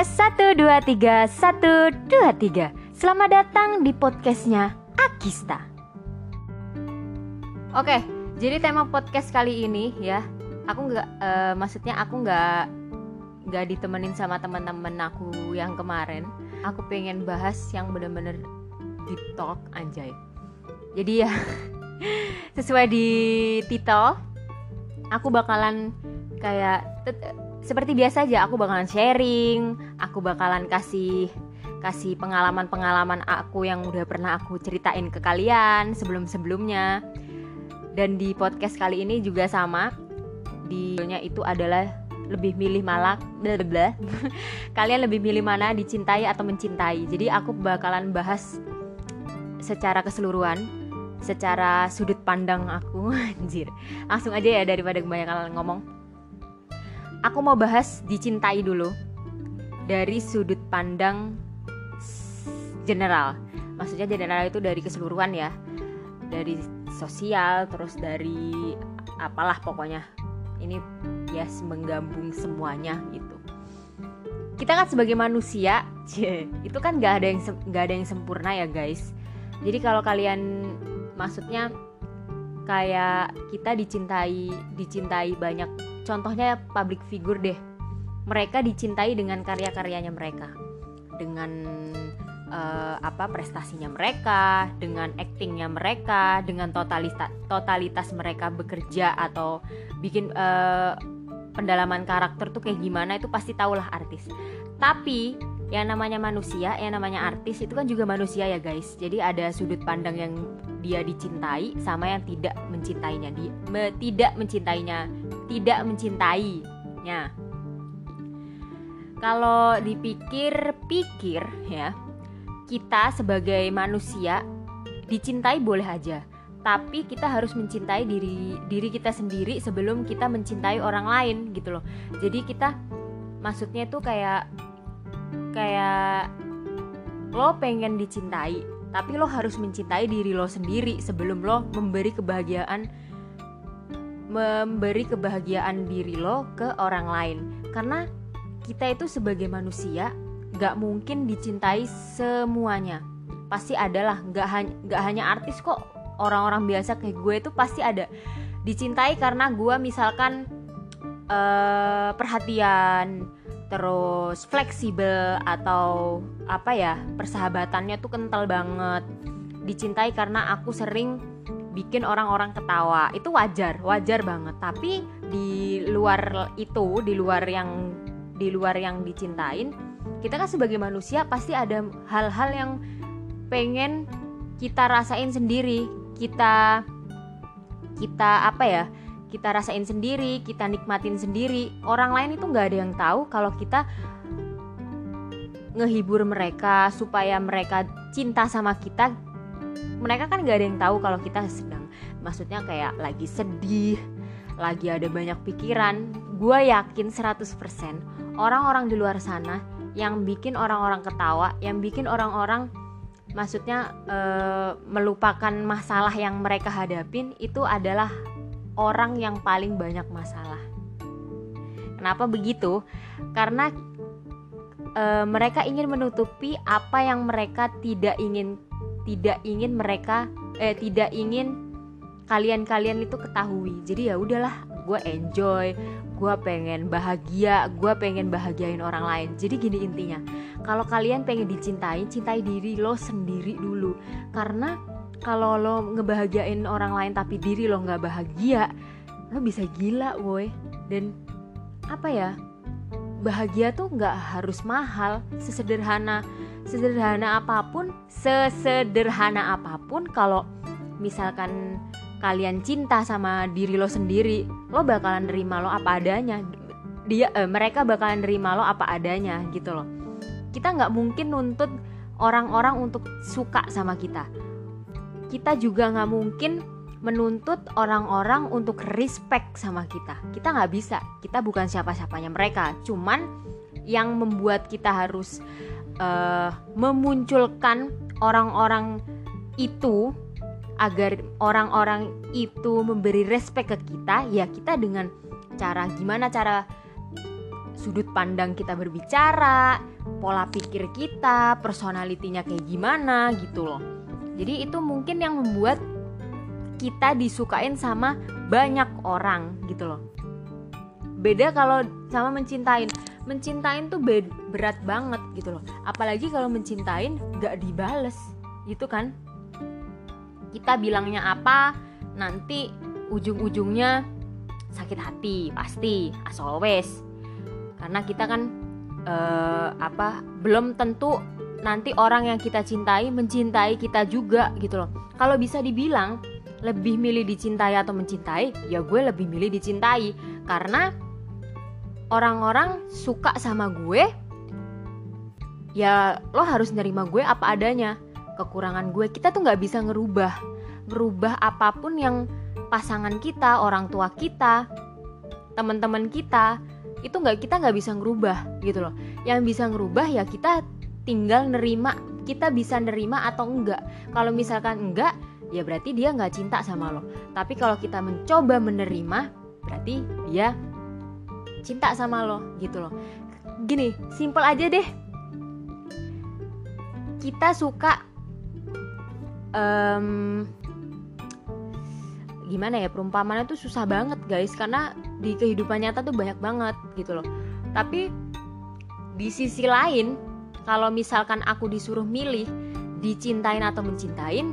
1, 2, 3, 1, 2, 3 Selamat datang di podcastnya Akista. Oke, jadi tema podcast kali ini ya Aku nggak, uh, maksudnya aku nggak nggak ditemenin sama teman-teman aku yang kemarin. Aku pengen bahas yang bener-bener deep talk anjay. Jadi ya sesuai di titel Aku bakalan kayak seperti biasa aja aku bakalan sharing, aku bakalan kasih kasih pengalaman-pengalaman aku yang udah pernah aku ceritain ke kalian sebelum-sebelumnya. Dan di podcast kali ini juga sama. Di itu adalah lebih milih malak bla Kalian lebih milih mana dicintai atau mencintai. Jadi aku bakalan bahas secara keseluruhan secara sudut pandang aku anjir. Langsung aja ya daripada kebanyakan ngomong aku mau bahas dicintai dulu dari sudut pandang general. Maksudnya general itu dari keseluruhan ya. Dari sosial terus dari apalah pokoknya. Ini ya yes, menggabung semuanya gitu. Kita kan sebagai manusia, itu kan nggak ada yang nggak ada yang sempurna ya guys. Jadi kalau kalian maksudnya kayak kita dicintai dicintai banyak contohnya public figure deh. Mereka dicintai dengan karya-karyanya mereka. Dengan uh, apa prestasinya mereka dengan actingnya mereka dengan totalitas totalitas mereka bekerja atau bikin uh, pendalaman karakter tuh kayak gimana itu pasti tahulah artis. Tapi yang namanya manusia yang namanya artis itu kan juga manusia ya guys. Jadi ada sudut pandang yang dia dicintai sama yang tidak mencintainya. Dia me, tidak mencintainya tidak mencintainya. Kalau dipikir-pikir ya kita sebagai manusia dicintai boleh aja. Tapi kita harus mencintai diri diri kita sendiri sebelum kita mencintai orang lain gitu loh. Jadi kita maksudnya tuh kayak kayak lo pengen dicintai tapi lo harus mencintai diri lo sendiri sebelum lo memberi kebahagiaan memberi kebahagiaan diri lo ke orang lain. Karena kita itu sebagai manusia gak mungkin dicintai semuanya. Pasti adalah gak, hanya gak hanya artis kok. Orang-orang biasa kayak gue itu pasti ada. Dicintai karena gue misalkan uh, perhatian terus fleksibel atau apa ya persahabatannya tuh kental banget. Dicintai karena aku sering bikin orang-orang ketawa. Itu wajar wajar banget. Tapi di luar itu di luar yang di luar yang dicintain kita kan sebagai manusia pasti ada hal-hal yang pengen kita rasain sendiri. Kita kita apa ya kita rasain sendiri, kita nikmatin sendiri. Orang lain itu nggak ada yang tahu kalau kita ngehibur mereka supaya mereka cinta sama kita. Mereka kan nggak ada yang tahu kalau kita sedang, maksudnya kayak lagi sedih, lagi ada banyak pikiran. Gue yakin 100% orang-orang di luar sana yang bikin orang-orang ketawa, yang bikin orang-orang maksudnya e, melupakan masalah yang mereka hadapin itu adalah orang yang paling banyak masalah. Kenapa begitu? Karena e, mereka ingin menutupi apa yang mereka tidak ingin tidak ingin mereka eh tidak ingin kalian-kalian itu ketahui. Jadi ya udahlah, gue enjoy, gue pengen bahagia, gue pengen bahagiain orang lain. Jadi gini intinya, kalau kalian pengen dicintai, cintai diri lo sendiri dulu, karena kalau lo ngebahagiain orang lain tapi diri lo nggak bahagia lo bisa gila woi dan apa ya bahagia tuh nggak harus mahal. Sesederhana sesederhana apa pun sesederhana apa pun kalau misalkan kalian cinta sama diri lo sendiri lo bakalan nerima lo apa adanya. Dia eh, mereka bakalan nerima lo apa adanya gitu loh. Kita nggak mungkin nuntut orang-orang untuk suka sama kita kita juga nggak mungkin menuntut orang-orang untuk respect sama kita. Kita nggak bisa. Kita bukan siapa-siapanya mereka. Cuman yang membuat kita harus uh, memunculkan orang-orang itu agar orang-orang itu memberi respect ke kita, ya kita dengan cara gimana cara sudut pandang kita berbicara, pola pikir kita, personalitinya kayak gimana gitu loh. Jadi itu mungkin yang membuat kita disukain sama banyak orang gitu loh. Beda kalau sama mencintain. Mencintain tuh berat banget gitu loh. Apalagi kalau mencintain gak dibales gitu kan. Kita bilangnya apa, nanti ujung-ujungnya sakit hati pasti as always karena kita kan uh, apa belum tentu nanti orang yang kita cintai mencintai kita juga gitu loh. Kalau bisa dibilang lebih milih dicintai atau mencintai ya gue lebih milih dicintai. Karena orang-orang suka sama gue ya lo harus nerima gue apa adanya. Kekurangan gue kita tuh nggak bisa ngerubah. Ngerubah apa pun yang pasangan kita, orang tua kita, teman-teman kita itu nggak kita nggak bisa ngerubah gitu loh. Yang bisa ngerubah ya kita tinggal nerima, kita bisa nerima atau enggak. Kalau misalkan enggak, ya berarti dia nggak cinta sama lo. Tapi kalau kita mencoba menerima, berarti dia cinta sama lo gitu loh. Gini, simple aja deh. Kita suka um, gimana ya perumpamaan itu susah banget guys karena di kehidupan nyata tuh banyak banget gitu loh tapi di sisi lain kalau misalkan aku disuruh milih dicintain atau mencintain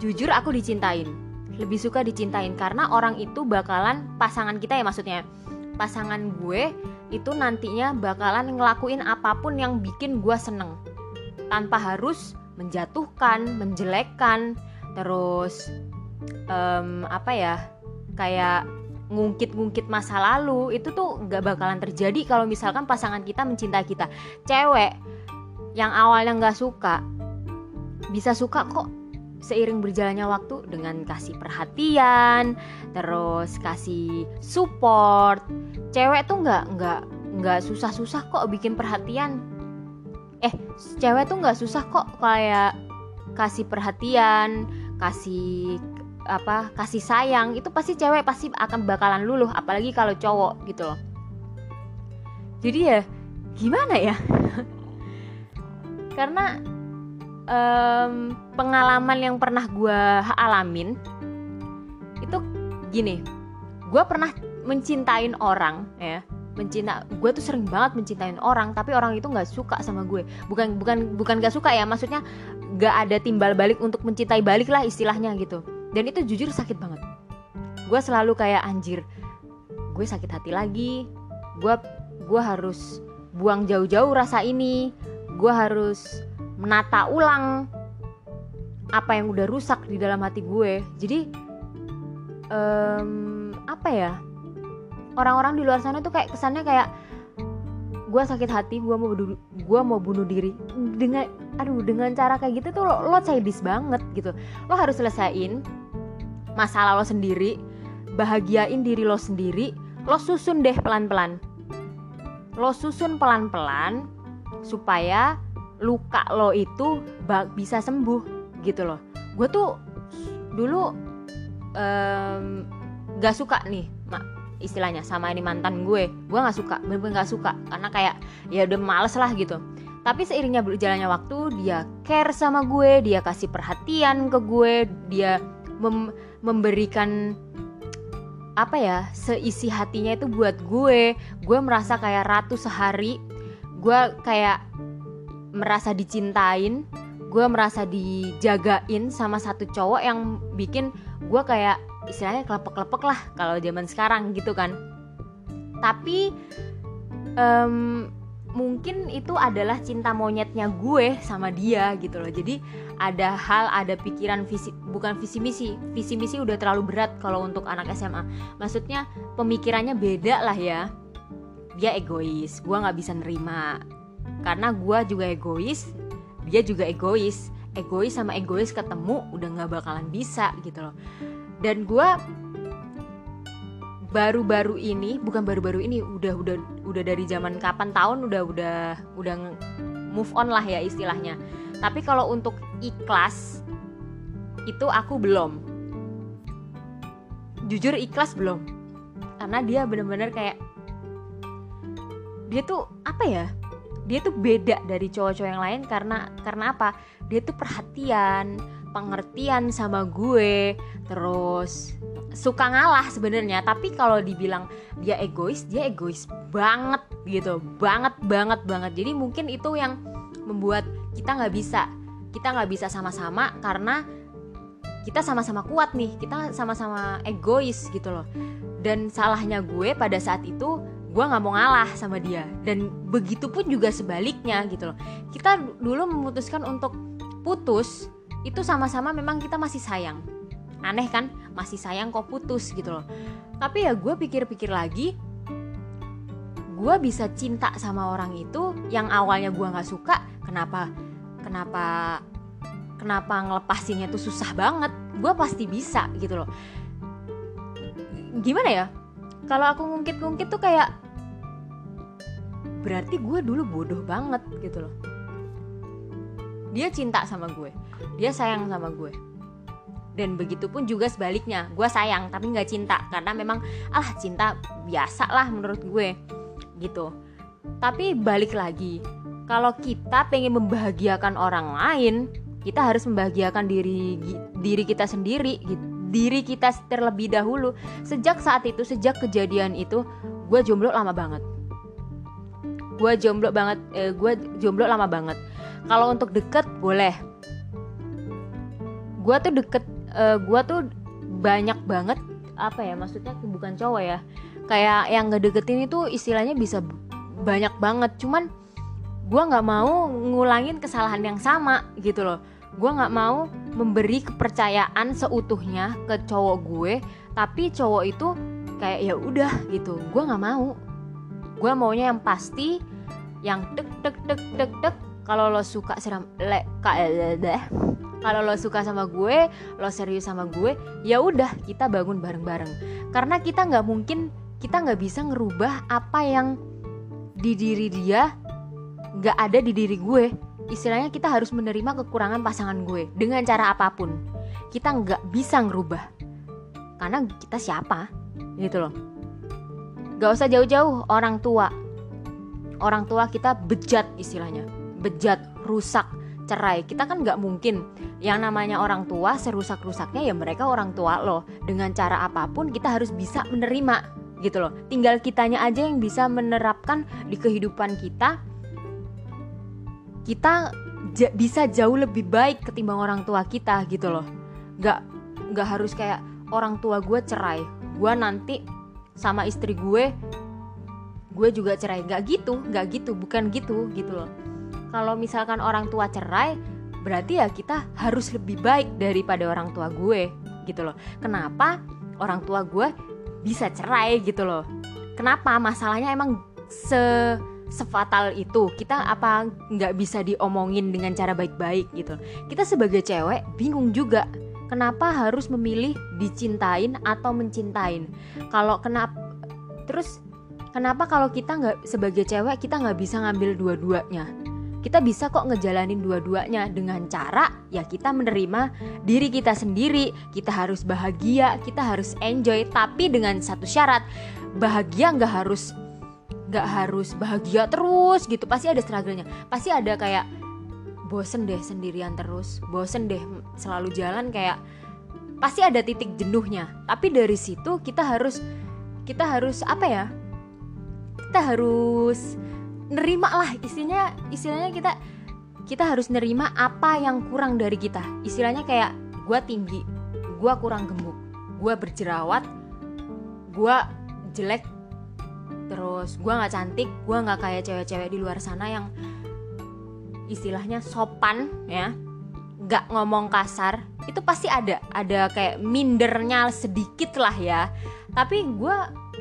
jujur aku dicintain. Lebih suka dicintain karena orang itu bakalan pasangan kita ya maksudnya. Pasangan gue itu nantinya bakalan ngelakuin apa pun yang bikin gue seneng. Tanpa harus menjatuhkan, menjelekkan, terus um, apa ya kayak ngungkit-ngungkit masa lalu itu tuh nggak bakalan terjadi kalau misalkan pasangan kita mencintai kita. Cewek yang awalnya nggak suka bisa suka kok seiring berjalannya waktu dengan kasih perhatian terus kasih support. Cewek tuh nggak nggak nggak susah-susah kok bikin perhatian. Eh cewek tuh nggak susah kok kayak kasih perhatian kasih apa kasih sayang itu pasti cewek pasti akan bakalan luluh apalagi kalau cowok gitu loh. Jadi ya gimana ya? Karena um, pengalaman yang pernah gue alamin itu gini gue pernah mencintain orang ya. Mencinta gue tuh sering banget mencintain orang tapi orang itu nggak suka sama gue. Bukan bukan bukan gak suka ya maksudnya gak ada timbal balik untuk mencintai balik lah istilahnya gitu dan itu jujur sakit banget. Gue selalu kayak anjir gue sakit hati lagi. Gue gue harus buang jauh-jauh rasa ini. Gue harus menata ulang apa yang udah rusak di dalam hati gue. Jadi um, apa ya? Orang-orang di luar sana tuh kayak kesannya kayak gue sakit hati gue mau gue mau bunuh diri dengan aduh dengan cara kayak gitu tuh lo, lo sadis banget gitu. Lo harus selesaiin masalah lo sendiri bahagiain diri lo sendiri lo susun deh pelan-pelan. Lo susun pelan-pelan supaya luka lo itu bisa sembuh gitu loh. Gue tuh dulu um, gak suka nih istilahnya sama ini mantan gue. Gue gak suka bener-bener gak suka. Karena kayak ya udah males lah gitu. Tapi seiringnya berjalannya waktu dia care sama gue dia kasih perhatian ke gue dia mem memberikan apa ya seisi hatinya itu buat gue. Gue merasa kayak ratu sehari. Gue kayak merasa dicintain. Gue merasa dijagain sama satu cowok yang bikin gue kayak istilahnya kelepek-kelepek lah kalau zaman sekarang gitu kan. Tapi um, mungkin itu adalah cinta monyetnya gue sama dia gitu loh. Jadi ada hal ada pikiran visi bukan visi misi visi misi udah terlalu berat kalau untuk anak SMA maksudnya pemikirannya beda lah ya. Dia egois gue nggak bisa nerima. Karena gue juga egois dia juga egois. Egois sama egois ketemu udah nggak bakalan bisa gitu loh dan gue baru-baru ini bukan baru-baru ini udah udah udah dari zaman kapan tahun udah udah udah move on lah ya istilahnya. Tapi kalau untuk ikhlas itu aku belum. Jujur ikhlas belum. Karena dia bener-bener kayak dia tuh apa ya dia tuh beda dari cowok-cowok yang lain karena karena apa? Dia tuh perhatian pengertian sama gue terus suka ngalah sebenarnya. Tapi kalau dibilang dia egois dia egois banget gitu. Banget banget banget. Jadi mungkin itu yang membuat kita nggak bisa kita nggak bisa sama-sama karena kita sama-sama kuat nih. Kita sama-sama egois gitu loh. Dan salahnya gue pada saat itu gue nggak mau ngalah sama dia. Dan begitu pun juga sebaliknya gitu loh. Kita dulu memutuskan untuk putus itu sama-sama memang kita masih sayang. Aneh kan? Masih sayang kok putus gitu loh. Tapi ya gue pikir-pikir lagi gue bisa cinta sama orang itu yang awalnya gue nggak suka kenapa kenapa kenapa ngelepasinnya tuh susah banget? Gue pasti bisa gitu loh. Gimana ya? Kalau aku ngungkit-ngungkit tuh kayak berarti gue dulu bodoh banget gitu loh dia cinta sama gue. Dia sayang sama gue. Dan begitu pun juga sebaliknya. Gue sayang tapi nggak cinta. Karena memang ah cinta biasa lah menurut gue. Gitu. Tapi balik lagi kalau kita pengen membahagiakan orang lain kita harus membahagiakan diri diri kita sendiri gitu diri kita terlebih dahulu. Sejak saat itu sejak kejadian itu gue jomblo lama banget. Gue jomblo banget eh, gue jomblo lama banget kalau untuk deket boleh. Gue tuh deket eh, gue tuh banyak banget apa ya maksudnya bukan cowok ya. Kayak yang gak deketin itu istilahnya bisa banyak banget. Cuman gue nggak mau ngulangin kesalahan yang sama gitu loh. Gue nggak mau memberi kepercayaan seutuhnya ke cowok gue tapi cowok itu kayak ya udah gitu. Gue nggak mau. Gue maunya yang pasti yang tek tek tek tek tek kalau lo suka seram le deh kalau lo suka sama gue lo serius sama gue ya udah kita bangun bareng bareng karena kita nggak mungkin kita nggak bisa ngerubah apa yang di diri dia nggak ada di diri gue. Istilahnya kita harus menerima kekurangan pasangan gue dengan cara apa pun. Kita nggak bisa ngerubah. Karena kita siapa? Gitu loh. Gak usah jauh-jauh orang tua. Orang tua kita bejat istilahnya Bejat, rusak, cerai. Kita kan gak mungkin. Yang namanya orang tua serusak-rusaknya ya mereka orang tua loh. Dengan cara apa pun kita harus bisa menerima gitu loh. Tinggal kitanya aja yang bisa menerapkan di kehidupan kita. Kita bisa jauh lebih baik ketimbang orang tua kita gitu loh. Gak, gak harus kayak orang tua gue cerai. Gue nanti sama istri gue gue juga cerai. Nggak gitu nggak gitu. Bukan gitu gitu loh kalau misalkan orang tua cerai berarti ya kita harus lebih baik daripada orang tua gue gitu loh. Kenapa orang tua gue bisa cerai gitu loh? Kenapa? Masalahnya emang se sefatal itu. Kita apa nggak bisa diomongin dengan cara baik-baik gitu. Kita sebagai cewek bingung juga. Kenapa harus memilih dicintain atau mencintain? Kalau kenapa terus kenapa kalau kita nggak sebagai cewek kita nggak bisa ngambil dua-duanya kita bisa kok ngejalanin dua-duanya. Dengan cara ya kita menerima diri kita sendiri. Kita harus bahagia kita harus enjoy. Tapi dengan satu syarat bahagia nggak harus nggak harus bahagia terus gitu. Pasti ada struggle-nya. Pasti ada kayak bosen deh sendirian terus. Bosen deh selalu jalan kayak pasti ada titik jenuhnya. Tapi dari situ kita harus kita harus apa ya? Kita harus nerima lah. Istilahnya istilahnya kita kita harus nerima apa yang kurang dari kita. Istilahnya kayak gue tinggi gue kurang gemuk gue berjerawat gue jelek terus gue nggak cantik gue nggak kayak cewek-cewek di luar sana yang istilahnya sopan ya. Nggak ngomong kasar. Itu pasti ada ada kayak mindernya sedikit lah ya. Tapi gue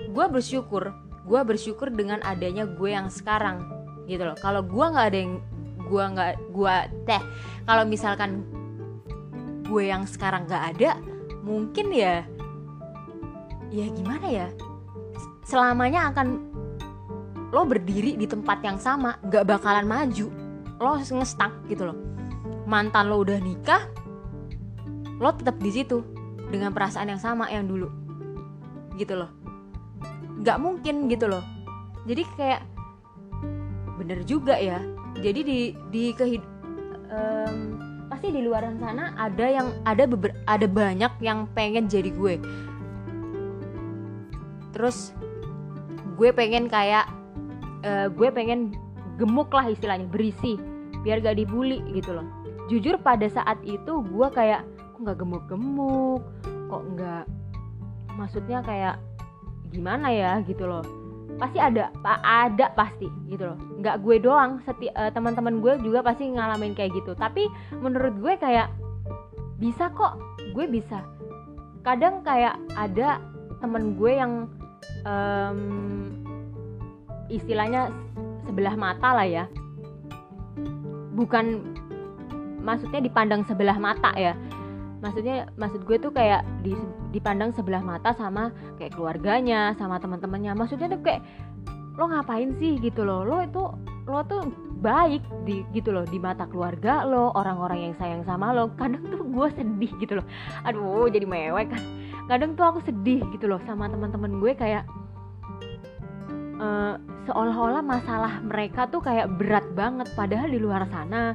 gue bersyukur gue bersyukur dengan adanya gue yang sekarang gitu loh. Kalau gue nggak ada yang gue nggak gue teh kalau misalkan gue yang sekarang nggak ada mungkin ya ya gimana ya? Selamanya akan lo berdiri di tempat yang sama nggak bakalan maju. Lo ngestak gitu loh. Mantan lo udah nikah lo tetap di situ dengan perasaan yang sama yang dulu gitu loh nggak mungkin gitu loh. Jadi kayak bener juga ya. Jadi di di kehid um, pasti di luar sana ada yang ada beber, ada banyak yang pengen jadi gue. Terus gue pengen kayak uh, gue pengen gemuk lah istilahnya berisi biar gak dibully gitu loh. Jujur pada saat itu gue kayak kok nggak gemuk-gemuk? Kok nggak maksudnya kayak gimana ya gitu loh. Pasti ada ada pasti gitu loh. Nggak gue doang seti uh, teman-teman gue juga pasti ngalamin kayak gitu. Tapi menurut gue kayak bisa kok gue bisa. Kadang kayak ada temen gue yang um, istilahnya sebelah mata lah ya. Bukan maksudnya dipandang sebelah mata ya maksudnya maksud gue tuh kayak di, dipandang sebelah mata sama kayak keluarganya sama teman-temannya. Maksudnya tuh kayak lo ngapain sih? gitu loh. Lo itu lo tuh baik di gitu loh di mata keluarga lo orang-orang yang sayang sama lo. Kadang tuh gue sedih gitu loh. Aduh jadi mewek. Kan kadang tuh aku sedih gitu loh sama teman-teman gue kayak uh, seolah-olah masalah mereka tuh kayak berat banget padahal di luar sana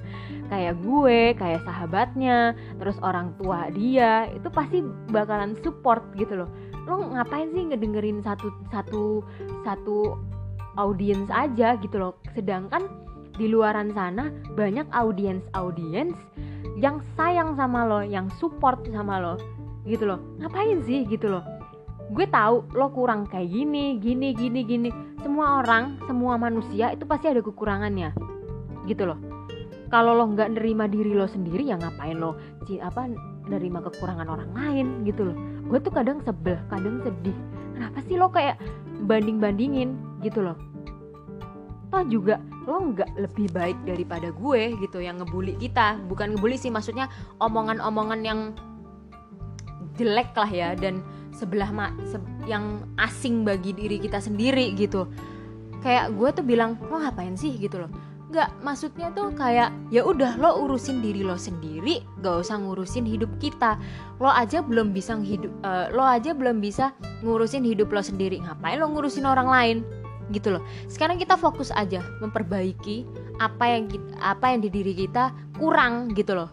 kayak gue kayak sahabatnya terus orang tua dia itu pasti bakalan support gitu loh. Lo ngapain sih ngedengerin satu satu satu audiens aja gitu loh? Sedangkan di luaran sana banyak audiens audiens yang sayang sama lo yang support sama lo gitu loh. Ngapain sih gitu loh gue tahu lo kurang kayak gini gini gini gini. Semua orang semua manusia itu pasti ada kekurangannya. Gitu loh. Kalau lo nggak nerima diri lo sendiri ya ngapain lo apa nerima kekurangan orang lain? Gitu loh. Gue tuh kadang sebel kadang sedih. Kenapa sih lo kayak banding bandingin gitu loh. Toh juga lo nggak lebih baik daripada gue gitu yang ngebully kita. Bukan ngebully sih maksudnya omongan-omongan yang jelek lah ya. Dan sebelah ma se yang asing bagi diri kita sendiri gitu. Kayak gue tuh bilang lo ngapain sih? gitu loh. Nggak maksudnya tuh kayak ya udah lo urusin diri lo sendiri gak usah ngurusin hidup kita. Lo aja belum bisa hidup uh, lo aja belum bisa ngurusin hidup lo sendiri. Ngapain lo ngurusin orang lain? Gitu loh. Sekarang kita fokus aja memperbaiki apa yang kita, apa yang di diri kita kurang gitu loh.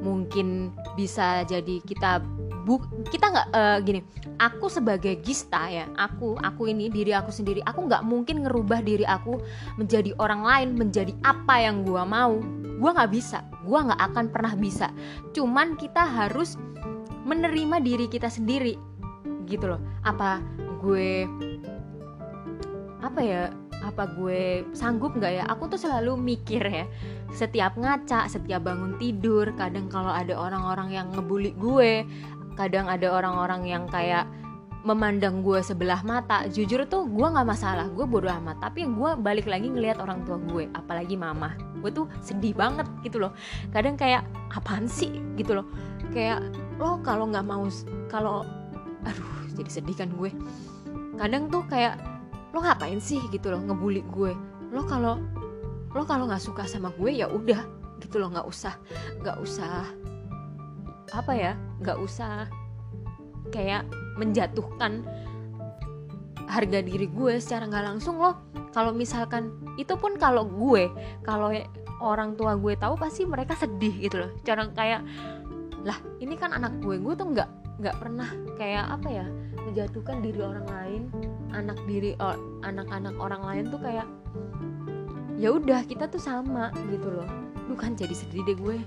Mungkin bisa jadi kita bu kita nggak uh, gini aku sebagai gista ya aku aku ini diri aku sendiri aku nggak mungkin ngerubah diri aku menjadi orang lain menjadi apa yang gua mau. Gua nggak bisa gua nggak akan pernah bisa. Cuman kita harus menerima diri kita sendiri gitu loh. Apa gue apa ya apa gue sanggup nggak ya? Aku tuh selalu mikir ya setiap ngaca setiap bangun tidur kadang kalau ada orang-orang yang ngebully gue kadang ada orang-orang yang kayak memandang gue sebelah mata. Jujur tuh gue nggak masalah. Gue bodo amat. Tapi gue balik lagi ngelihat orang tua gue apalagi mama. Gue tuh sedih banget gitu loh. Kadang kayak apaan sih? gitu loh. Kayak lo kalau nggak mau kalau aduh jadi sedih kan gue. Kadang tuh kayak lo ngapain sih? gitu loh ngebully gue. Lo kalau lo kalau nggak suka sama gue ya udah. Gitu loh nggak usah nggak usah apa ya nggak usah kayak menjatuhkan harga diri gue secara nggak langsung loh. Kalau misalkan itu pun kalau gue kalau orang tua gue tahu pasti mereka sedih gitu loh. Cara kayak lah ini kan anak gue. Gue tuh nggak nggak pernah kayak apa ya menjatuhkan diri orang lain. Anak diri anak-anak orang lain tuh kayak ya udah kita tuh sama gitu loh. Lu kan jadi sedih deh gue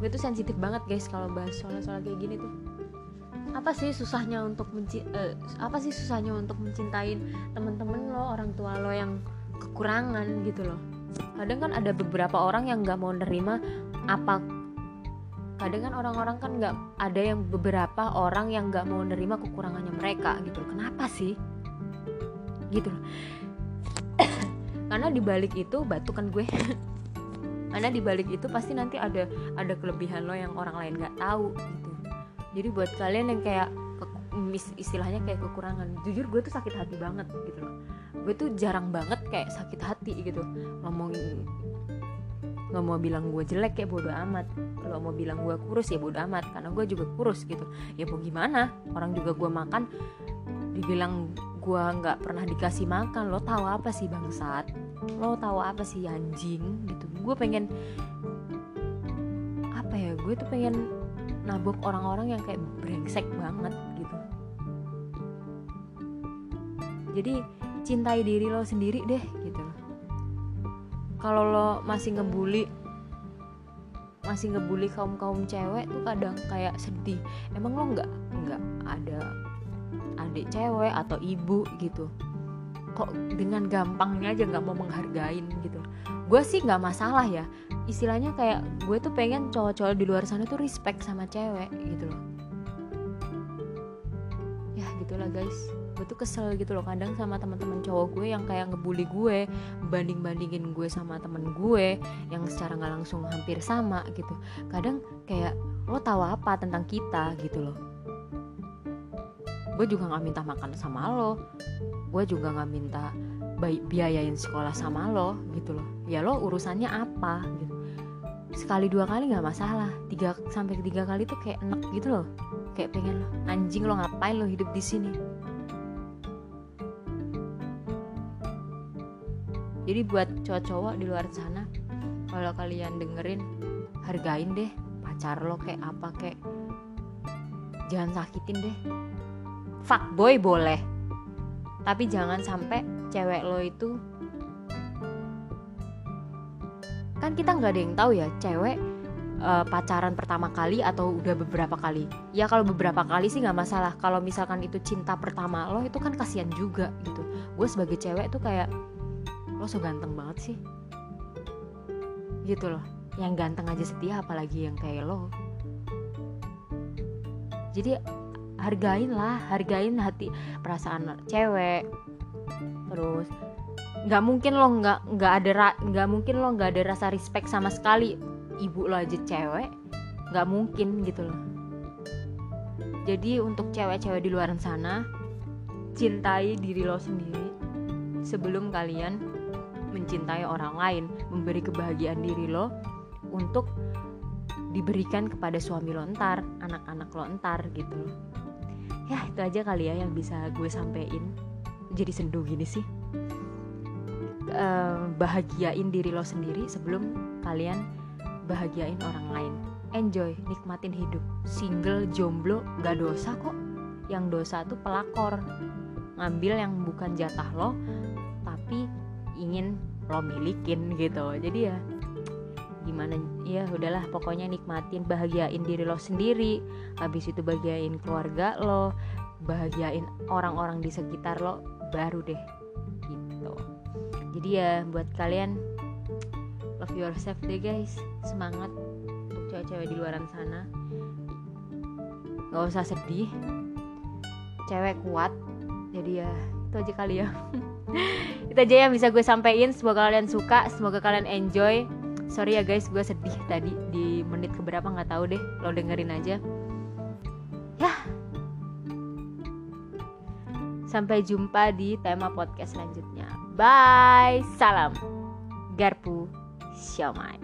gue tuh sensitif banget guys kalau bahas soal-soal kayak gini tuh. Apa sih susahnya untuk menci uh, apa sih susahnya untuk mencintain temen-temen lo orang tua lo yang kekurangan gitu loh? Kadang kan ada beberapa orang yang nggak mau nerima apa kadang kan orang-orang kan nggak ada yang beberapa orang yang nggak mau nerima kekurangannya mereka gitu loh. Kenapa sih? Gitu loh. Karena dibalik itu batu kan gue karena di balik itu pasti nanti ada ada kelebihan lo yang orang lain nggak tahu gitu. Jadi buat kalian yang kayak istilahnya kayak kekurangan jujur gue tuh sakit hati banget gitu loh. Gue tuh jarang banget kayak sakit hati gitu. Ngomongin nggak mau bilang gue jelek kayak bodo amat. Kalau mau bilang gue kurus ya bodo amat karena gue juga kurus gitu. Ya mau gimana? Orang juga gue makan dibilang gue nggak pernah dikasih makan lo tahu apa sih bangsat? Lo tahu apa sih anjing gitu gue pengen apa ya gue tuh pengen nabok orang-orang yang kayak brengsek banget gitu. Jadi cintai diri lo sendiri deh gitu. Kalau lo masih ngebully masih ngebully kaum kaum cewek tuh kadang kayak sedih. Emang lo nggak nggak ada adik cewek atau ibu gitu? Kok dengan gampangnya aja nggak mau menghargain gitu gue sih nggak masalah ya. Istilahnya kayak gue tuh pengen cowok-cowok di luar sana tuh respect sama cewek gitu loh. Ya gitulah guys. Gue tuh kesel gitu loh kadang sama teman-teman cowok gue yang kayak ngebully gue banding bandingin gue sama temen gue yang secara nggak langsung hampir sama gitu. Kadang kayak lo tahu apa tentang kita? gitu loh. Gue juga nggak minta makan sama lo. Gue juga nggak minta biayain sekolah sama lo gitu loh. Ya lo urusannya apa gitu. Sekali dua kali nggak masalah. Tiga sampai tiga kali tuh kayak enak gitu loh. Kayak pengen lo anjing lo ngapain lo hidup di sini? Jadi buat cowok-cowok di luar sana kalau kalian dengerin hargain deh pacar lo kayak apa kayak jangan sakitin deh. Fuckboy boleh tapi jangan sampai cewek lo itu kan kita nggak ada yang tahu ya cewek uh, pacaran pertama kali atau udah beberapa kali. Ya kalau beberapa kali sih nggak masalah. Kalau misalkan itu cinta pertama lo itu kan kasihan juga gitu. Gue sebagai cewek tuh kayak lo so ganteng banget sih. Gitu loh. Yang ganteng aja setia apalagi yang kayak lo. Jadi hargain lah hargain hati perasaan cewek. Terus nggak mungkin lo nggak nggak ada nggak mungkin lo nggak ada rasa respect sama sekali ibu lo aja cewek. Nggak mungkin gitu loh. Jadi untuk cewek-cewek di luar sana cintai diri lo sendiri sebelum kalian mencintai orang lain memberi kebahagiaan diri lo untuk diberikan kepada suami lo ntar anak-anak lo ntar gitu loh ya itu aja kali ya yang bisa gue sampein. Jadi sendu gini sih. Uh, bahagiain diri lo sendiri sebelum kalian bahagiain orang lain. Enjoy nikmatin hidup. Single jomblo gak dosa kok. Yang dosa tuh pelakor. Ngambil yang bukan jatah lo tapi ingin lo milikin gitu. Jadi ya gimana ya udahlah pokoknya nikmatin bahagiain diri lo sendiri. Habis itu bahagiain keluarga lo bahagiain orang-orang di sekitar lo baru deh gitu. Jadi ya buat kalian love yourself deh guys. Semangat untuk cewek-cewek di luaran sana. Nggak usah sedih. Cewek kuat. Jadi ya itu aja kali ya. Itu aja yang bisa gue sampaikan semoga kalian suka semoga kalian enjoy sorry ya guys gue sedih tadi di menit keberapa nggak tahu deh. Lo dengerin aja. Ya. Sampai jumpa di tema podcast selanjutnya. Bye salam. Garpu siomay